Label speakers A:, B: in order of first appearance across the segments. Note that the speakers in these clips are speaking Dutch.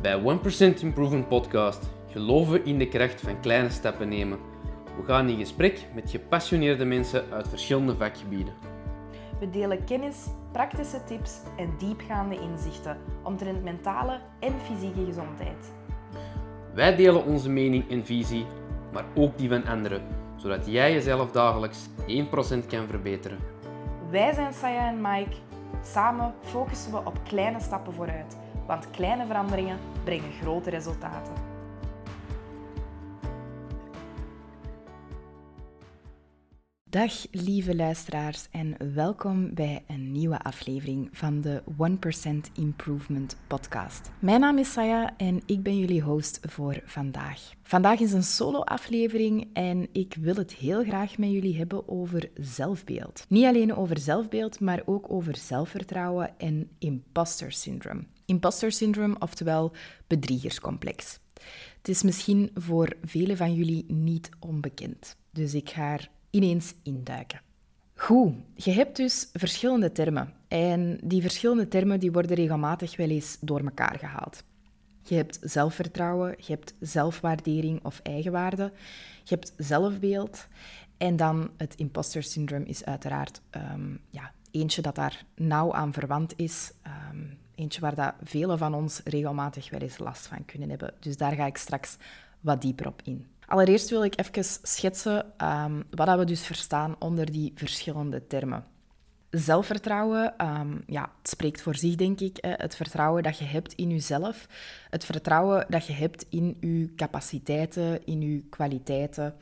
A: Bij 1% Improvement Podcast geloven we in de kracht van kleine stappen nemen. We gaan in gesprek met gepassioneerde mensen uit verschillende vakgebieden.
B: We delen kennis, praktische tips en diepgaande inzichten omtrent mentale en fysieke gezondheid.
A: Wij delen onze mening en visie, maar ook die van anderen, zodat jij jezelf dagelijks 1% kan verbeteren.
B: Wij zijn Saya en Mike. Samen focussen we op kleine stappen vooruit, want kleine veranderingen brengen grote resultaten. Dag lieve luisteraars en welkom bij een nieuwe aflevering van de 1% Improvement Podcast. Mijn naam is Saya en ik ben jullie host voor vandaag. Vandaag is een solo-aflevering en ik wil het heel graag met jullie hebben over zelfbeeld. Niet alleen over zelfbeeld, maar ook over zelfvertrouwen en imposter syndrome. Imposter syndrome, oftewel bedriegerscomplex. Het is misschien voor velen van jullie niet onbekend. Dus ik ga er ineens induiken. Goed, je hebt dus verschillende termen. En die verschillende termen die worden regelmatig wel eens door elkaar gehaald. Je hebt zelfvertrouwen, je hebt zelfwaardering of eigenwaarde, je hebt zelfbeeld. En dan het imposter syndroom is uiteraard um, ja, eentje dat daar nauw aan verwant is. Um, eentje waar dat velen van ons regelmatig wel eens last van kunnen hebben. Dus daar ga ik straks wat dieper op in. Allereerst wil ik even schetsen um, wat we dus verstaan onder die verschillende termen. Zelfvertrouwen, um, ja, het spreekt voor zich, denk ik. Hè. Het vertrouwen dat je hebt in jezelf. Het vertrouwen dat je hebt in je capaciteiten, in je kwaliteiten.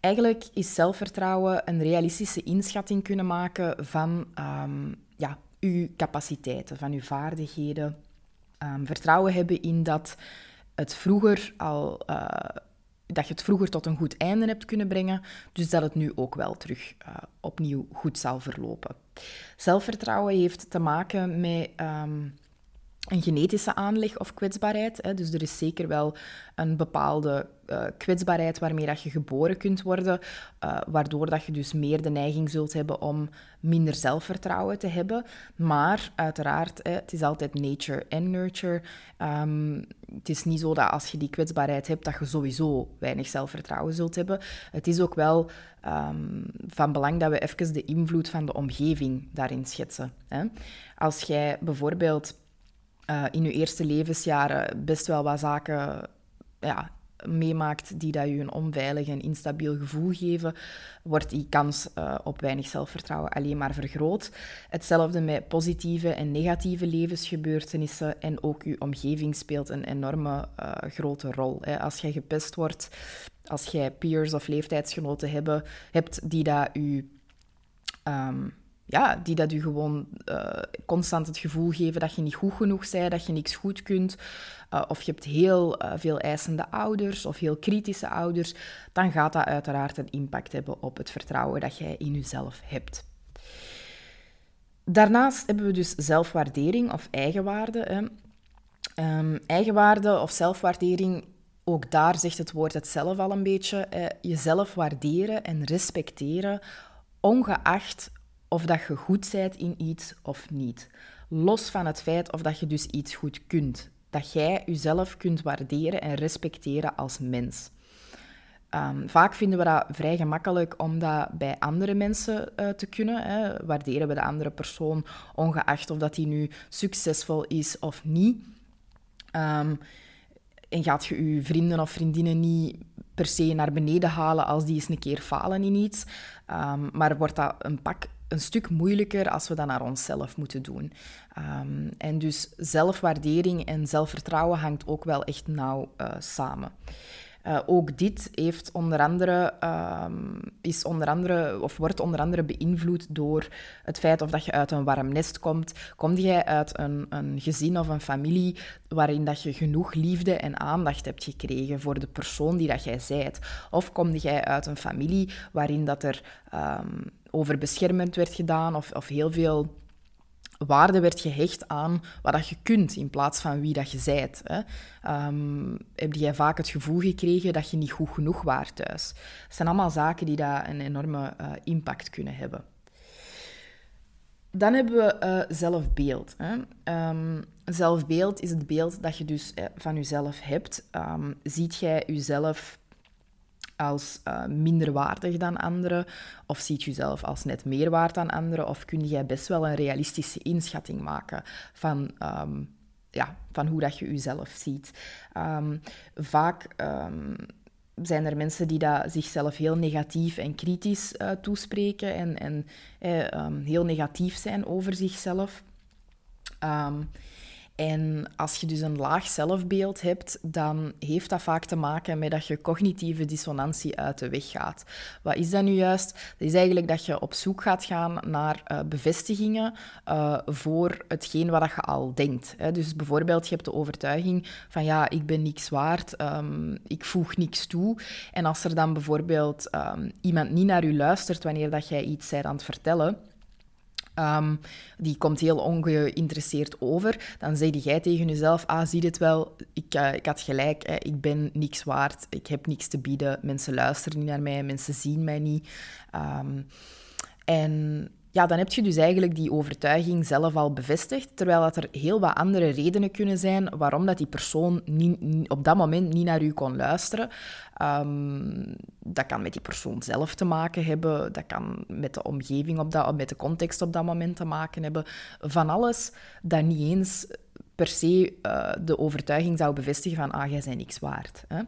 B: Eigenlijk is zelfvertrouwen een realistische inschatting kunnen maken van um, ja, je capaciteiten, van je vaardigheden. vertrouwen hebben in dat het vroeger al uh, dat je het vroeger tot een goed einde hebt kunnen brengen, dus dat het nu ook wel terug uh, opnieuw goed zal verlopen. Zelfvertrouwen heeft te maken met um, een genetische aanleg of kwetsbaarheid. Hè. Dus er is zeker wel een bepaalde uh, kwetsbaarheid waarmee dat je geboren kunt worden, uh, waardoor dat je dus meer de neiging zult hebben om minder zelfvertrouwen te hebben. Maar uiteraard, hè, het is altijd nature en nurture. Um, het is niet zo dat als je die kwetsbaarheid hebt, dat je sowieso weinig zelfvertrouwen zult hebben. Het is ook wel um, van belang dat we even de invloed van de omgeving daarin schetsen. Hè. Als jij bijvoorbeeld uh, in je eerste levensjaren best wel wat zaken ja, meemaakt die dat je een onveilig en instabiel gevoel geven, wordt die kans uh, op weinig zelfvertrouwen alleen maar vergroot. Hetzelfde met positieve en negatieve levensgebeurtenissen en ook je omgeving speelt een enorme uh, grote rol. Hè. Als jij gepest wordt, als jij peers of leeftijdsgenoten hebben, hebt die dat je... Um, ja, die dat u gewoon uh, constant het gevoel geven dat je niet goed genoeg bent, dat je niks goed kunt, uh, of je hebt heel uh, veel eisende ouders of heel kritische ouders, dan gaat dat uiteraard een impact hebben op het vertrouwen dat jij in jezelf hebt. Daarnaast hebben we dus zelfwaardering of eigenwaarde. Hè. Um, eigenwaarde of zelfwaardering, ook daar zegt het woord het zelf al een beetje. Eh, jezelf waarderen en respecteren, ongeacht of dat je goed bent in iets of niet. Los van het feit of dat je dus iets goed kunt. Dat jij jezelf kunt waarderen en respecteren als mens. Um, vaak vinden we dat vrij gemakkelijk om dat bij andere mensen uh, te kunnen. Hè. Waarderen we de andere persoon, ongeacht of dat die nu succesvol is of niet. Um, en gaat je je vrienden of vriendinnen niet per se naar beneden halen als die eens een keer falen in iets. Um, maar wordt dat een pak een stuk moeilijker als we dat naar onszelf moeten doen. Um, en dus zelfwaardering en zelfvertrouwen hangt ook wel echt nauw uh, samen. Uh, ook dit heeft onder andere, um, is onder andere, of wordt onder andere beïnvloed door het feit of dat je uit een warm nest komt. Kom jij uit een, een gezin of een familie waarin dat je genoeg liefde en aandacht hebt gekregen voor de persoon die dat jij zijt? Of kom jij uit een familie waarin dat er um, over beschermend werd gedaan of, of heel veel waarde werd gehecht aan wat dat je kunt in plaats van wie dat je zijt. Hè. Um, heb jij vaak het gevoel gekregen dat je niet goed genoeg waart thuis? Dat zijn allemaal zaken die daar een enorme uh, impact kunnen hebben. Dan hebben we uh, zelfbeeld. Hè. Um, zelfbeeld is het beeld dat je dus eh, van jezelf hebt. Um, ziet jij jezelf als uh, minder waardig dan anderen? Of ziet je jezelf als net meer waard dan anderen? Of kun jij best wel een realistische inschatting maken van, um, ja, van hoe dat je jezelf ziet? Um, vaak zijn er mensen die dat zichzelf heel negatief en kritisch uh, toespreken en, en eh, heel negatief zijn over zichzelf. En als je dus een laag zelfbeeld hebt, dan heeft dat vaak te maken met dat je cognitieve dissonantie uit de weg gaat. Wat is dat nu juist? Dat is eigenlijk dat je op zoek gaat gaan naar uh, bevestigingen uh, voor hetgeen wat je al denkt. Hè. Dus bijvoorbeeld, je hebt de overtuiging van ja, ik ben niks waard, um, ik voeg niks toe. En als er dan bijvoorbeeld um, iemand niet naar u luistert wanneer dat jij iets bent aan het vertellen, Um, die komt heel ongeïnteresseerd over. Dan zeg jij tegen jezelf, ah, zie het wel, ik, uh, ik had gelijk, hè, ik ben niks waard, ik heb niks te bieden, mensen luisteren niet naar mij, mensen zien mij niet. Um, en ja, dan heb je dus eigenlijk die overtuiging zelf al bevestigd, terwijl dat er heel wat andere redenen kunnen zijn waarom dat die persoon niet, op dat moment niet naar u kon luisteren. Um, dat kan met die persoon zelf te maken hebben, dat kan met de omgeving, op dat, met de context op dat moment te maken hebben. Van alles dat niet eens per se uh, de overtuiging zou bevestigen van, ah, jij bent niks waard. Hè?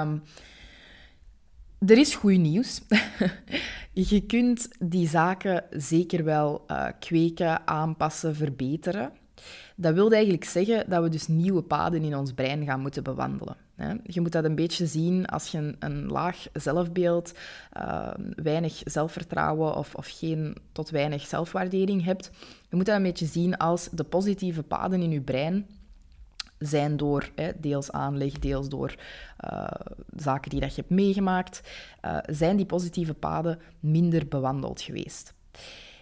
B: Um, er is goed nieuws. je kunt die zaken zeker wel uh, kweken, aanpassen, verbeteren. Dat wil eigenlijk zeggen dat we dus nieuwe paden in ons brein gaan moeten bewandelen. Je moet dat een beetje zien als je een, laag zelfbeeld, uh, weinig zelfvertrouwen of, of geen tot weinig zelfwaardering hebt. Je moet dat een beetje zien als de positieve paden in je brein zijn door hè, deels aanleg, deels door uh, zaken die dat je hebt meegemaakt, uh, zijn die positieve paden minder bewandeld geweest.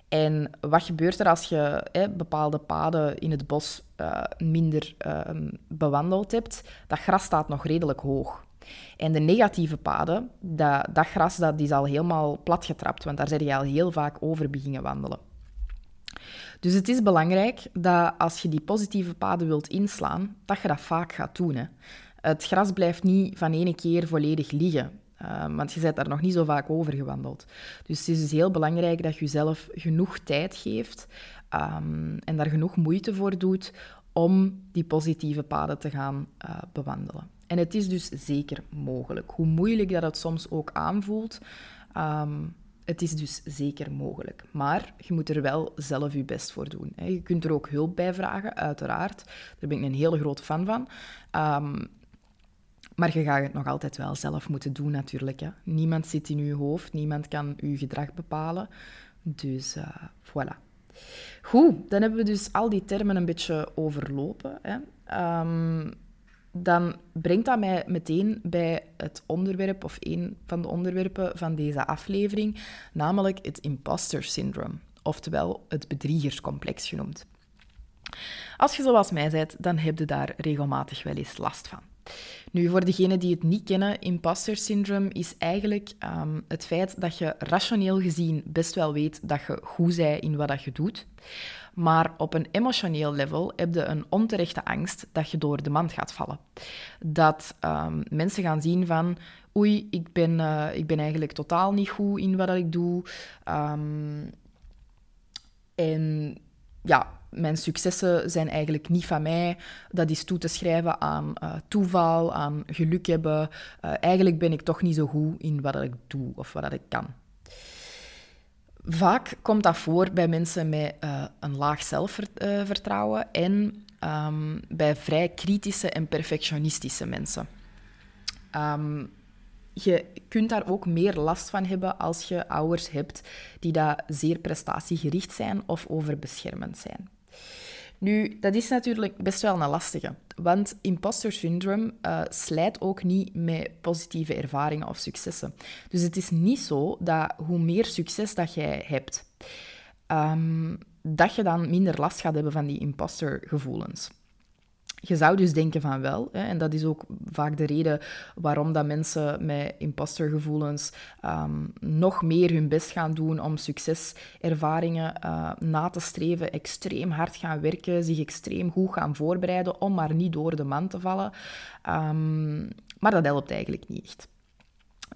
B: En wat gebeurt er als je hè, bepaalde paden in het bos uh, minder ehm, bewandeld hebt? Dat gras staat nog redelijk hoog. En de negatieve paden, dat, dat gras dat is al helemaal platgetrapt, want daar zijn je al heel vaak over beginnen wandelen. Dus het is belangrijk dat als je die positieve paden wilt inslaan, dat je dat vaak gaat doen. Hè. Het gras blijft niet van ene keer volledig liggen. Uh, want je bent daar nog niet zo vaak over gewandeld. Dus het is dus heel belangrijk dat je jezelf genoeg tijd geeft um, en daar genoeg moeite voor doet om die positieve paden te gaan uh, bewandelen. En het is dus zeker mogelijk. Hoe moeilijk dat het soms ook aanvoelt, um, het is dus zeker mogelijk. Maar je moet er wel zelf je best voor doen. Je kunt er ook hulp bij vragen, uiteraard. Daar ben ik een hele grote fan van. Um, maar je gaat het nog altijd wel zelf moeten doen, natuurlijk. Hè. Niemand zit in je hoofd, niemand kan je gedrag bepalen. Dus uh, voilà. Goed, dan hebben we dus al die termen een beetje overlopen. Hè. Um, dan brengt dat mij meteen bij het onderwerp, of een van de onderwerpen van deze aflevering, namelijk het imposter syndrome, oftewel het bedriegerscomplex genoemd. Als je zoals mij bent, dan heb je daar regelmatig wel eens last van. Nu, voor degenen die het niet kennen, imposter syndrome is eigenlijk um, het feit dat je rationeel gezien best wel weet dat je goed bent in wat je doet, maar op een emotioneel level heb je een onterechte angst dat je door de mand gaat vallen. Dat um, mensen gaan zien van, oei, ik ben, uh, ik ben eigenlijk totaal niet goed in wat ik doe. Um, en ja, mijn successen zijn eigenlijk niet van mij. Dat is toe te schrijven aan uh, toeval, aan geluk hebben. Uh, eigenlijk ben ik toch niet zo goed in wat ik doe of wat ik kan. Vaak komt dat voor bij mensen met uh, een laag zelfvertrouwen en um, bij vrij kritische en perfectionistische mensen. Um, je kunt daar ook meer last van hebben als je ouders hebt die dat zeer prestatiegericht zijn of overbeschermend zijn. Nu, dat is natuurlijk best wel een lastige, want imposter syndrome uh, slijt ook niet met positieve ervaringen of successen. Dus het is niet zo dat hoe meer succes dat jij hebt, um, dat je dan minder last gaat hebben van die imposter gevoelens. Je zou dus denken van wel, hè, en dat is ook vaak de reden waarom dat mensen met impostergevoelens um, nog meer hun best gaan doen om succeservaringen uh, na te streven, extreem hard gaan werken, zich extreem goed gaan voorbereiden om maar niet door de man te vallen. Um, maar dat helpt eigenlijk niet echt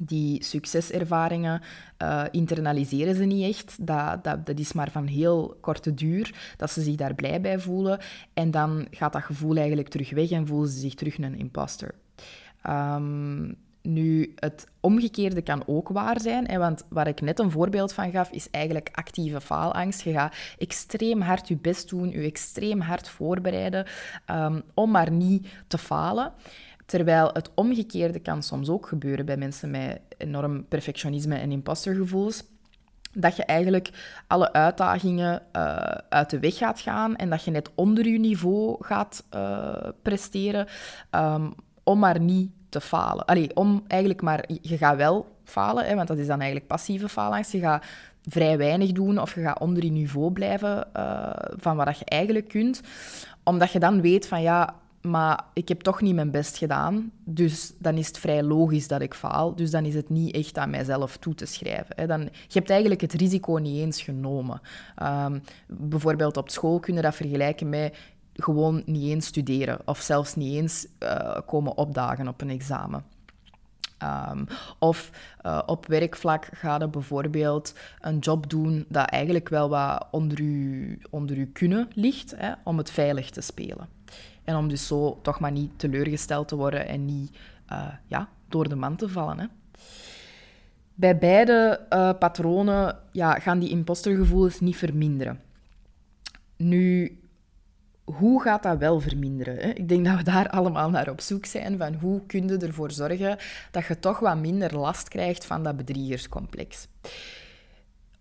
B: die succeservaringen uh, internaliseren ze niet echt. Dat, dat, dat is maar van heel korte duur, dat ze zich daar blij bij voelen. En dan gaat dat gevoel eigenlijk terug weg en voelen ze zich terug een imposter. Um, nu, het omgekeerde kan ook waar zijn, hè, want waar ik net een voorbeeld van gaf, is eigenlijk actieve faalangst. Je gaat extreem hard je best doen, je extreem hard voorbereiden um, om maar niet te falen. Terwijl het omgekeerde kan soms ook gebeuren bij mensen met enorm perfectionisme en impostergevoelens. Dat je eigenlijk alle uitdagingen uh, uit de weg gaat gaan en dat je net onder je niveau gaat uh, presteren, um, om maar niet te falen. Allee, om eigenlijk maar... Je gaat wel falen, hè, want dat is dan eigenlijk passieve falangst. Je gaat vrij weinig doen of je gaat onder je niveau blijven uh, van wat je eigenlijk kunt. Omdat je dan weet van ja, maar ik heb toch niet mijn best gedaan. Dus dan is het vrij logisch dat ik faal. Dus dan is het niet echt aan mijzelf toe te schrijven. Hè. Dan, je hebt eigenlijk het risico niet eens genomen. Um, bijvoorbeeld op school kun je dat vergelijken met gewoon niet eens studeren. Of zelfs niet eens uh, komen opdagen op een examen. Um, of uh, op werkvlak ga je bijvoorbeeld een job doen dat eigenlijk wel wat onder je, onder uw kunnen ligt, hè, om het veilig te spelen. En om dus zo toch maar niet teleurgesteld te worden en niet uh, ja, door de man te vallen. Hè. Bij beide uh, patronen ja, gaan die impostergevoelens niet verminderen. Nu, hoe gaat dat wel verminderen? Hè? Ik denk dat we daar allemaal naar op zoek zijn. Van hoe kun je ervoor zorgen dat je toch wat minder last krijgt van dat bedriegerscomplex?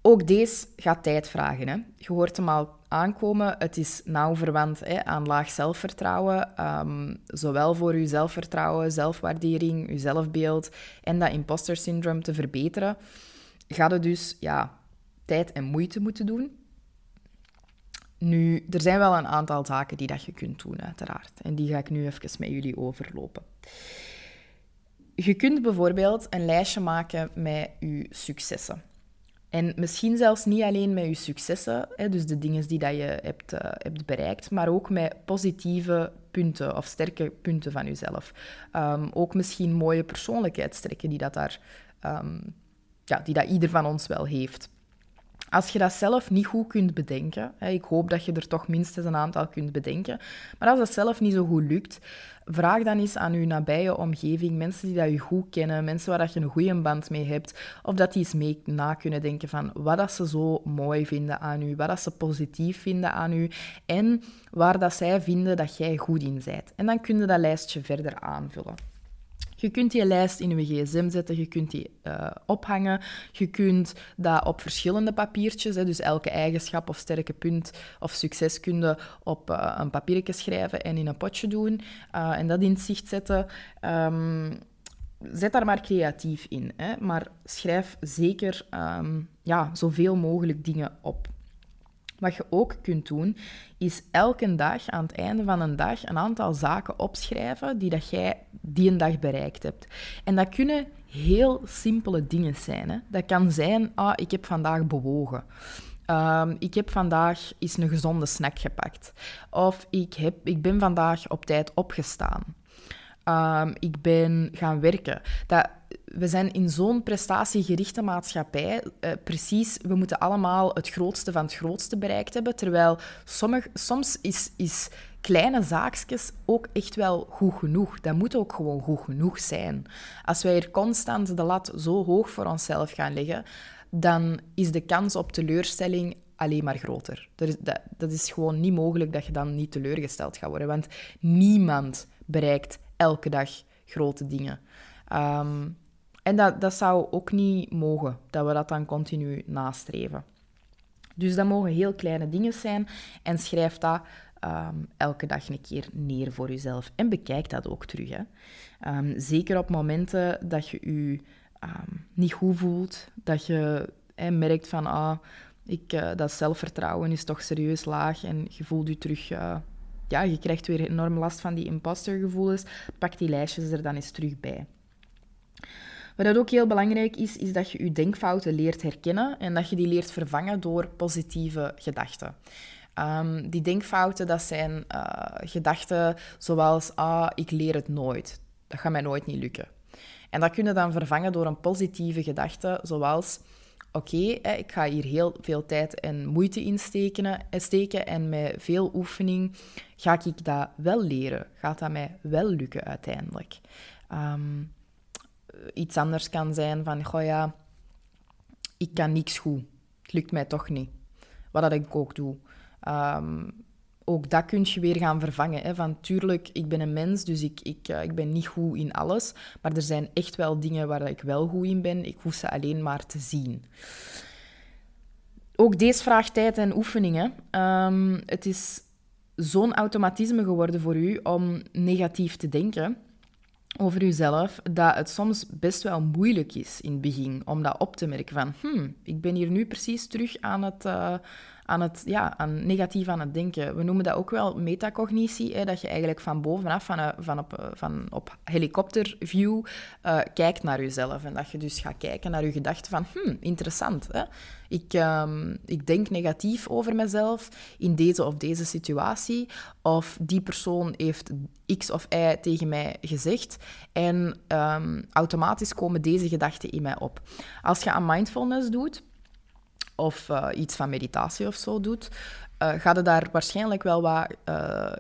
B: Ook deze gaat tijd vragen. Hè? Je hoort hem al aankomen. Het is nauw verwant hè, aan laag zelfvertrouwen. Um, zowel voor je zelfvertrouwen, zelfwaardering, je zelfbeeld en dat imposter syndroom te verbeteren, gaat het dus ja, tijd en moeite moeten doen. Nu, er zijn wel een aantal zaken die dat je kunt doen, uiteraard. En die ga ik nu even met jullie overlopen. Je kunt bijvoorbeeld een lijstje maken met je successen. En misschien zelfs niet alleen met je successen, hè, dus de dingen die dat je hebt, uh, hebt bereikt, maar ook met positieve punten of sterke punten van jezelf. Um, ook misschien mooie persoonlijkheidstrekken die dat, daar, um, ja, die dat ieder van ons wel heeft. Als je dat zelf niet goed kunt bedenken, hè, ik hoop dat je er toch minstens een aantal kunt bedenken, maar als dat zelf niet zo goed lukt, vraag dan eens aan je nabije omgeving, mensen die dat je goed kennen, mensen waar dat je een goede band mee hebt, of dat die eens mee na kunnen denken van wat dat ze zo mooi vinden aan u, wat dat ze positief vinden aan u en waar dat zij vinden dat jij goed in bent. En dan kun je dat lijstje verder aanvullen. Je kunt die lijst in je gsm zetten, je kunt die uh, ophangen, je kunt dat op verschillende papiertjes, hè, dus elke eigenschap of sterke punt of succeskunde op uh, een papiertje schrijven en in een potje doen uh, en dat in het zicht zetten. Um, zet daar maar creatief in, hè, maar schrijf zeker um, ja, zoveel mogelijk dingen op. Wat je ook kunt doen, is elke dag aan het einde van een dag een aantal zaken opschrijven die dat jij die een dag bereikt hebt. En dat kunnen heel simpele dingen zijn. Hè. Dat kan zijn, ah, ik heb vandaag bewogen. Um, ik heb vandaag eens een gezonde snack gepakt. Of ik, heb, ik ben vandaag op tijd opgestaan. Um, ik ben gaan werken. Dat, we zijn in zo'n prestatiegerichte maatschappij. Uh, precies, we moeten allemaal het grootste van het grootste bereikt hebben. Terwijl soms is, is kleine zaakjes ook echt wel goed genoeg. Dat moet ook gewoon goed genoeg zijn. Als wij hier constant de lat zo hoog voor onszelf gaan leggen, dan is de kans op teleurstelling alleen maar groter. Dat is, dat is gewoon niet mogelijk dat je dan niet teleurgesteld gaat worden. Want niemand bereikt elke dag grote dingen. Um, en dat, dat zou ook niet mogen, dat we dat dan continu nastreven. Dus dat mogen heel kleine dingen zijn en schrijf dat um, elke dag een keer neer voor jezelf. En bekijk dat ook terug. Hè. Um, zeker op momenten dat je je niet goed voelt, dat je merkt van ah, ik, uh, dat zelfvertrouwen is toch serieus laag en je voelt je terug uh, ja, je krijgt weer enorm last van die impostergevoelens, pak die lijstjes er dan eens terug bij. Wat ook heel belangrijk is, is dat je je denkfouten leert herkennen en dat je die leert vervangen door positieve gedachten. Um, die denkfouten, dat zijn uh, gedachten zoals, ah, ik leer het nooit. Dat gaat mij nooit niet lukken. En dat kun je dan vervangen door een positieve gedachte, zoals, oké, ik ga hier heel veel tijd en moeite in eh, steken en met veel oefening ga ik dat wel leren. Gaat dat mij wel lukken uiteindelijk? Um, iets anders kan zijn van, goh ja, ik kan niks goed. Het lukt mij toch niet. Wat dat ik ook doe. Um, ook dat kun je weer gaan vervangen. Hè? Van tuurlijk, ik ben een mens, dus ik, ik, uh, ik ben niet goed in alles. Maar er zijn echt wel dingen waar ik wel goed in ben. Ik hoef ze alleen maar te zien. Ook deze vraagt tijd en oefeningen. Um, het is zo'n automatisme geworden voor u om negatief te denken over uzelf, dat het soms best wel moeilijk is in het begin om dat op te merken van, hmm, ik ben hier nu precies terug aan het, uh, aan het ja, aan negatief aan het denken. We noemen dat ook wel metacognitie, hè, dat je eigenlijk van bovenaf, van, eh, van, op, eh, van op helikopterview, uh, kijkt naar jezelf. En dat je dus gaat kijken naar je gedachten van, hmm, interessant. Hè? Ik, um, ik denk negatief over mezelf in deze of deze situatie. Of die persoon heeft X of Y tegen mij gezegd. En um, automatisch komen deze gedachten in mij op. Als je aan mindfulness doet, of uh, iets van meditatie of zo doet, uh, ga je daar waarschijnlijk wel wat uh,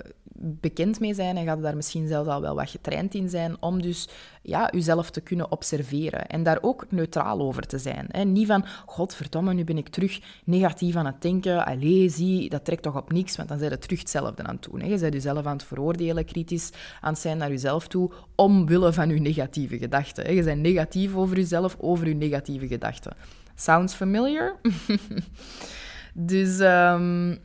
B: bekend mee zijn en ga je daar misschien zelfs al wel wat getraind in zijn om dus ja, jezelf te kunnen observeren en daar ook neutraal over te zijn. Hè. Niet van, godverdomme, nu ben ik terug negatief aan het denken, allee, zie, dat trekt toch op niks, want dan zijn je terug hetzelfde aan het doen. Hè. Je bent jezelf aan het veroordelen, kritisch aan het zijn naar jezelf toe, omwille van je negatieve gedachten. Hè. Je bent negatief over jezelf, over je negatieve gedachten. Sounds familiar? dus um,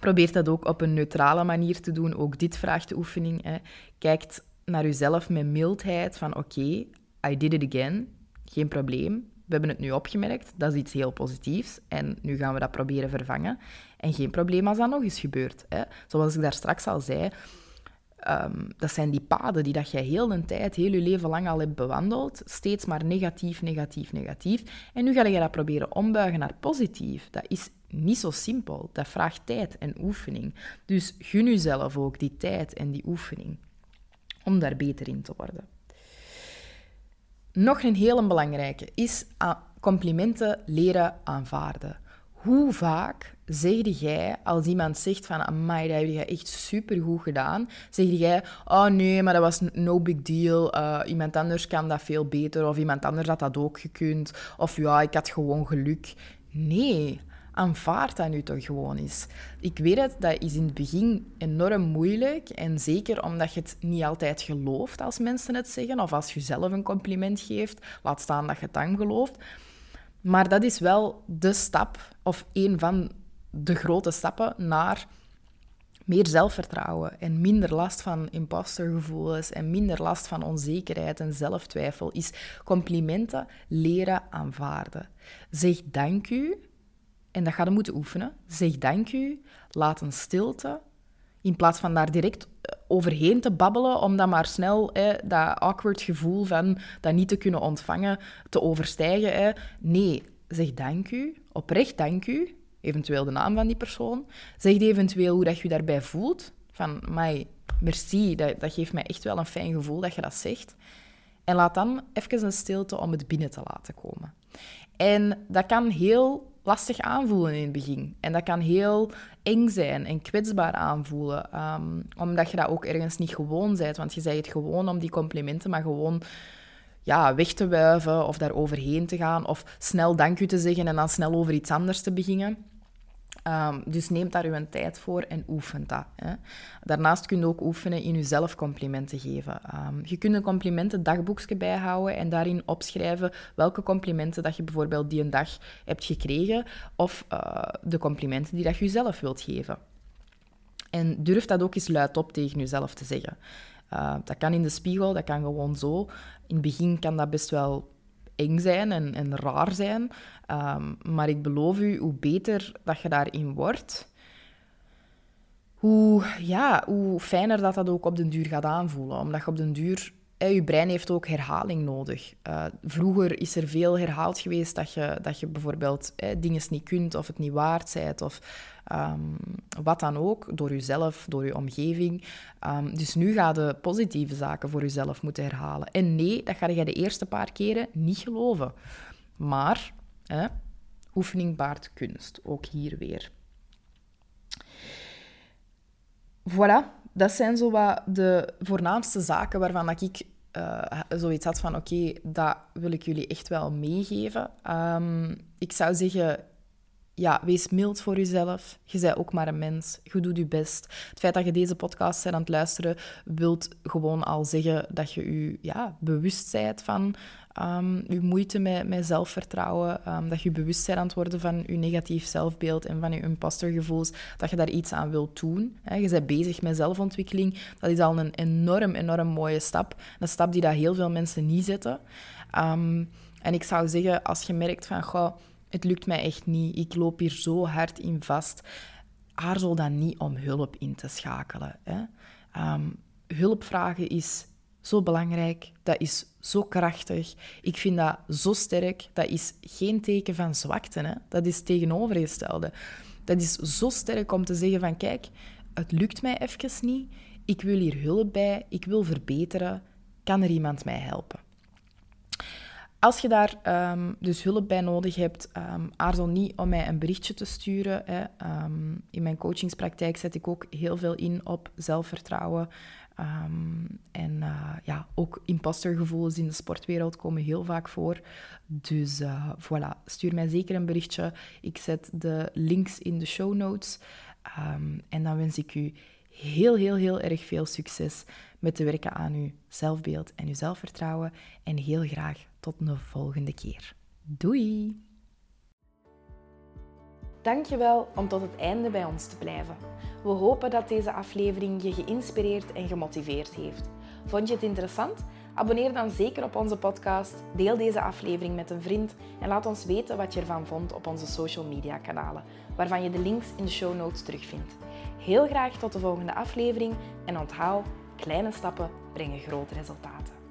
B: probeer dat ook op een neutrale manier te doen. Ook dit vraagt de oefening. Hè. Kijkt naar jezelf met mildheid van oké, I did it again. Geen probleem. We hebben het nu opgemerkt. Dat is iets heel positiefs. En nu gaan we dat proberen vervangen. En geen probleem als dat nog eens gebeurt. Hè. Zoals ik daar straks al zei, Um, dat zijn die paden die dat jij heel een tijd, heel je leven lang al hebt bewandeld. Steeds maar negatief, negatief, negatief. En nu ga je dat proberen ombuigen naar positief. Dat is niet zo simpel. Dat vraagt tijd en oefening. Dus gun jezelf ook die tijd en die oefening om daar beter in te worden. Nog een hele belangrijke is complimenten leren aanvaarden. Hoe vaak zeg jij, als iemand zegt van, amai, dat heb je echt supergoed gedaan, zeg jij, oh nee, maar dat was no big deal, uh, iemand anders kan dat veel beter, of iemand anders had dat ook gekund, of ja, ik had gewoon geluk. Nee, aanvaard dat nu toch gewoon eens. Ik weet het, dat is in het begin enorm moeilijk. En zeker omdat je het niet altijd gelooft als mensen het zeggen. Of als je zelf een compliment geeft. Laat staan dat je het dan gelooft. Maar dat is wel de stap, of een van de grote stappen naar meer zelfvertrouwen en minder last van impostergevoelens en minder last van onzekerheid en zelftwijfel, is complimenten leren aanvaarden. Zeg dank u, en dat ga je moeten oefenen. Zeg dank u, laat een stilte, in plaats van daar direct eh, overheen te babbelen, om dan maar snel hè, dat awkward gevoel van dat niet te kunnen ontvangen te overstijgen. Hè. Nee, zeg dank u, oprecht dank u, eventueel de naam van die persoon. Zeg eventueel hoe dat je, daarbij voelt. Van, mij, merci, dat, dat geeft mij echt wel een fijn gevoel dat je dat zegt. En laat dan even een stilte om het binnen te laten komen. En dat kan heel lastig aanvoelen in het begin. En dat kan heel eng zijn en kwetsbaar aanvoelen. Um, omdat je dat ook ergens niet gewoon bent. Want je zei het gewoon om die complimenten, maar gewoon ja, weg te wuiven of daar overheen te gaan. Of snel dank u te zeggen en dan snel over iets anders te beginnen. Um, dus neem daar uw tijd voor en oefen dat. Hè. Daarnaast kun je ook oefenen in jezelf complimenten geven. Um, je kunt een complimenten bijhouden en daarin opschrijven welke complimenten dat je bijvoorbeeld die een dag hebt gekregen of uh, de complimenten die dat je jezelf wilt geven. En durf dat ook eens luidop tegen jezelf te zeggen. Uh, dat kan in de spiegel, dat kan gewoon zo. In het begin kan dat best wel zijn en, en raar zijn. Um, maar ik beloof u, hoe beter dat je daarin wordt, hoe, ja, hoe fijner dat dat ook op den duur gaat aanvoelen. Omdat je op den duur je brein heeft ook herhaling nodig. Uh, vroeger is er veel herhaald geweest dat je, dat je bijvoorbeeld eh, dingen niet kunt of het niet waard bent of um, wat dan ook, door jezelf, door je omgeving. Um, dus nu ga je positieve zaken voor jezelf moeten herhalen. En nee, dat ga je de eerste paar keren niet geloven. Maar eh, oefening baart kunst, ook hier weer. Voilà, dat zijn zo wat de voornaamste zaken waarvan ik uh, zoiets had van oké, dat wil ik jullie echt wel meegeven. Um, ik zou zeggen, ja, wees mild voor jezelf. Je bent ook maar een mens. Je doet je best. Het feit dat je deze podcast bent aan het luisteren, wilt gewoon al zeggen dat je je ja, bewust bent van um, je moeite met, met zelfvertrouwen. Um, dat je bewust bent aan het worden van je negatief zelfbeeld en van je impostergevoelens. Dat je daar iets aan wilt doen. Je bent bezig met zelfontwikkeling. Dat is al een enorm, enorm mooie stap. Een stap die dat heel veel mensen niet zetten. Um, en ik zou zeggen, als je merkt van... Goh, het lukt mij echt niet, ik loop hier zo hard in vast. Aarzel dan niet om hulp in te schakelen. Hè. Hulp vragen is zo belangrijk, dat is zo krachtig. Ik vind dat zo sterk. Dat is geen teken van zwakte, hè. dat is tegenovergestelde. Dat is zo sterk om te zeggen van kijk, het lukt mij even niet, ik wil hier hulp bij, ik wil verbeteren, kan er iemand mij helpen? Als je daar um, dus hulp bij nodig hebt, um, aarzel niet om mij een berichtje te sturen. Hè. Um, in mijn coachingspraktijk zet ik ook heel veel in op zelfvertrouwen. En uh, ja, ook impostergevoelens in de sportwereld komen heel vaak voor. Dus uh, voilà, stuur mij zeker een berichtje. Ik zet de links in de show notes. en dan wens ik u heel, heel, heel erg veel succes met te werken aan uw zelfbeeld en uw zelfvertrouwen. En heel graag tot een volgende keer. Doei! Dankjewel om tot het einde bij ons te blijven. We hopen dat deze aflevering je geïnspireerd en gemotiveerd heeft. Vond je het interessant? Abonneer dan zeker op onze podcast, deel deze aflevering met een vriend en laat ons weten wat je ervan vond op onze social media kanalen, waarvan je de links in de show notes terugvindt. Heel graag tot de volgende aflevering en onthoud, kleine stappen brengen grote resultaten.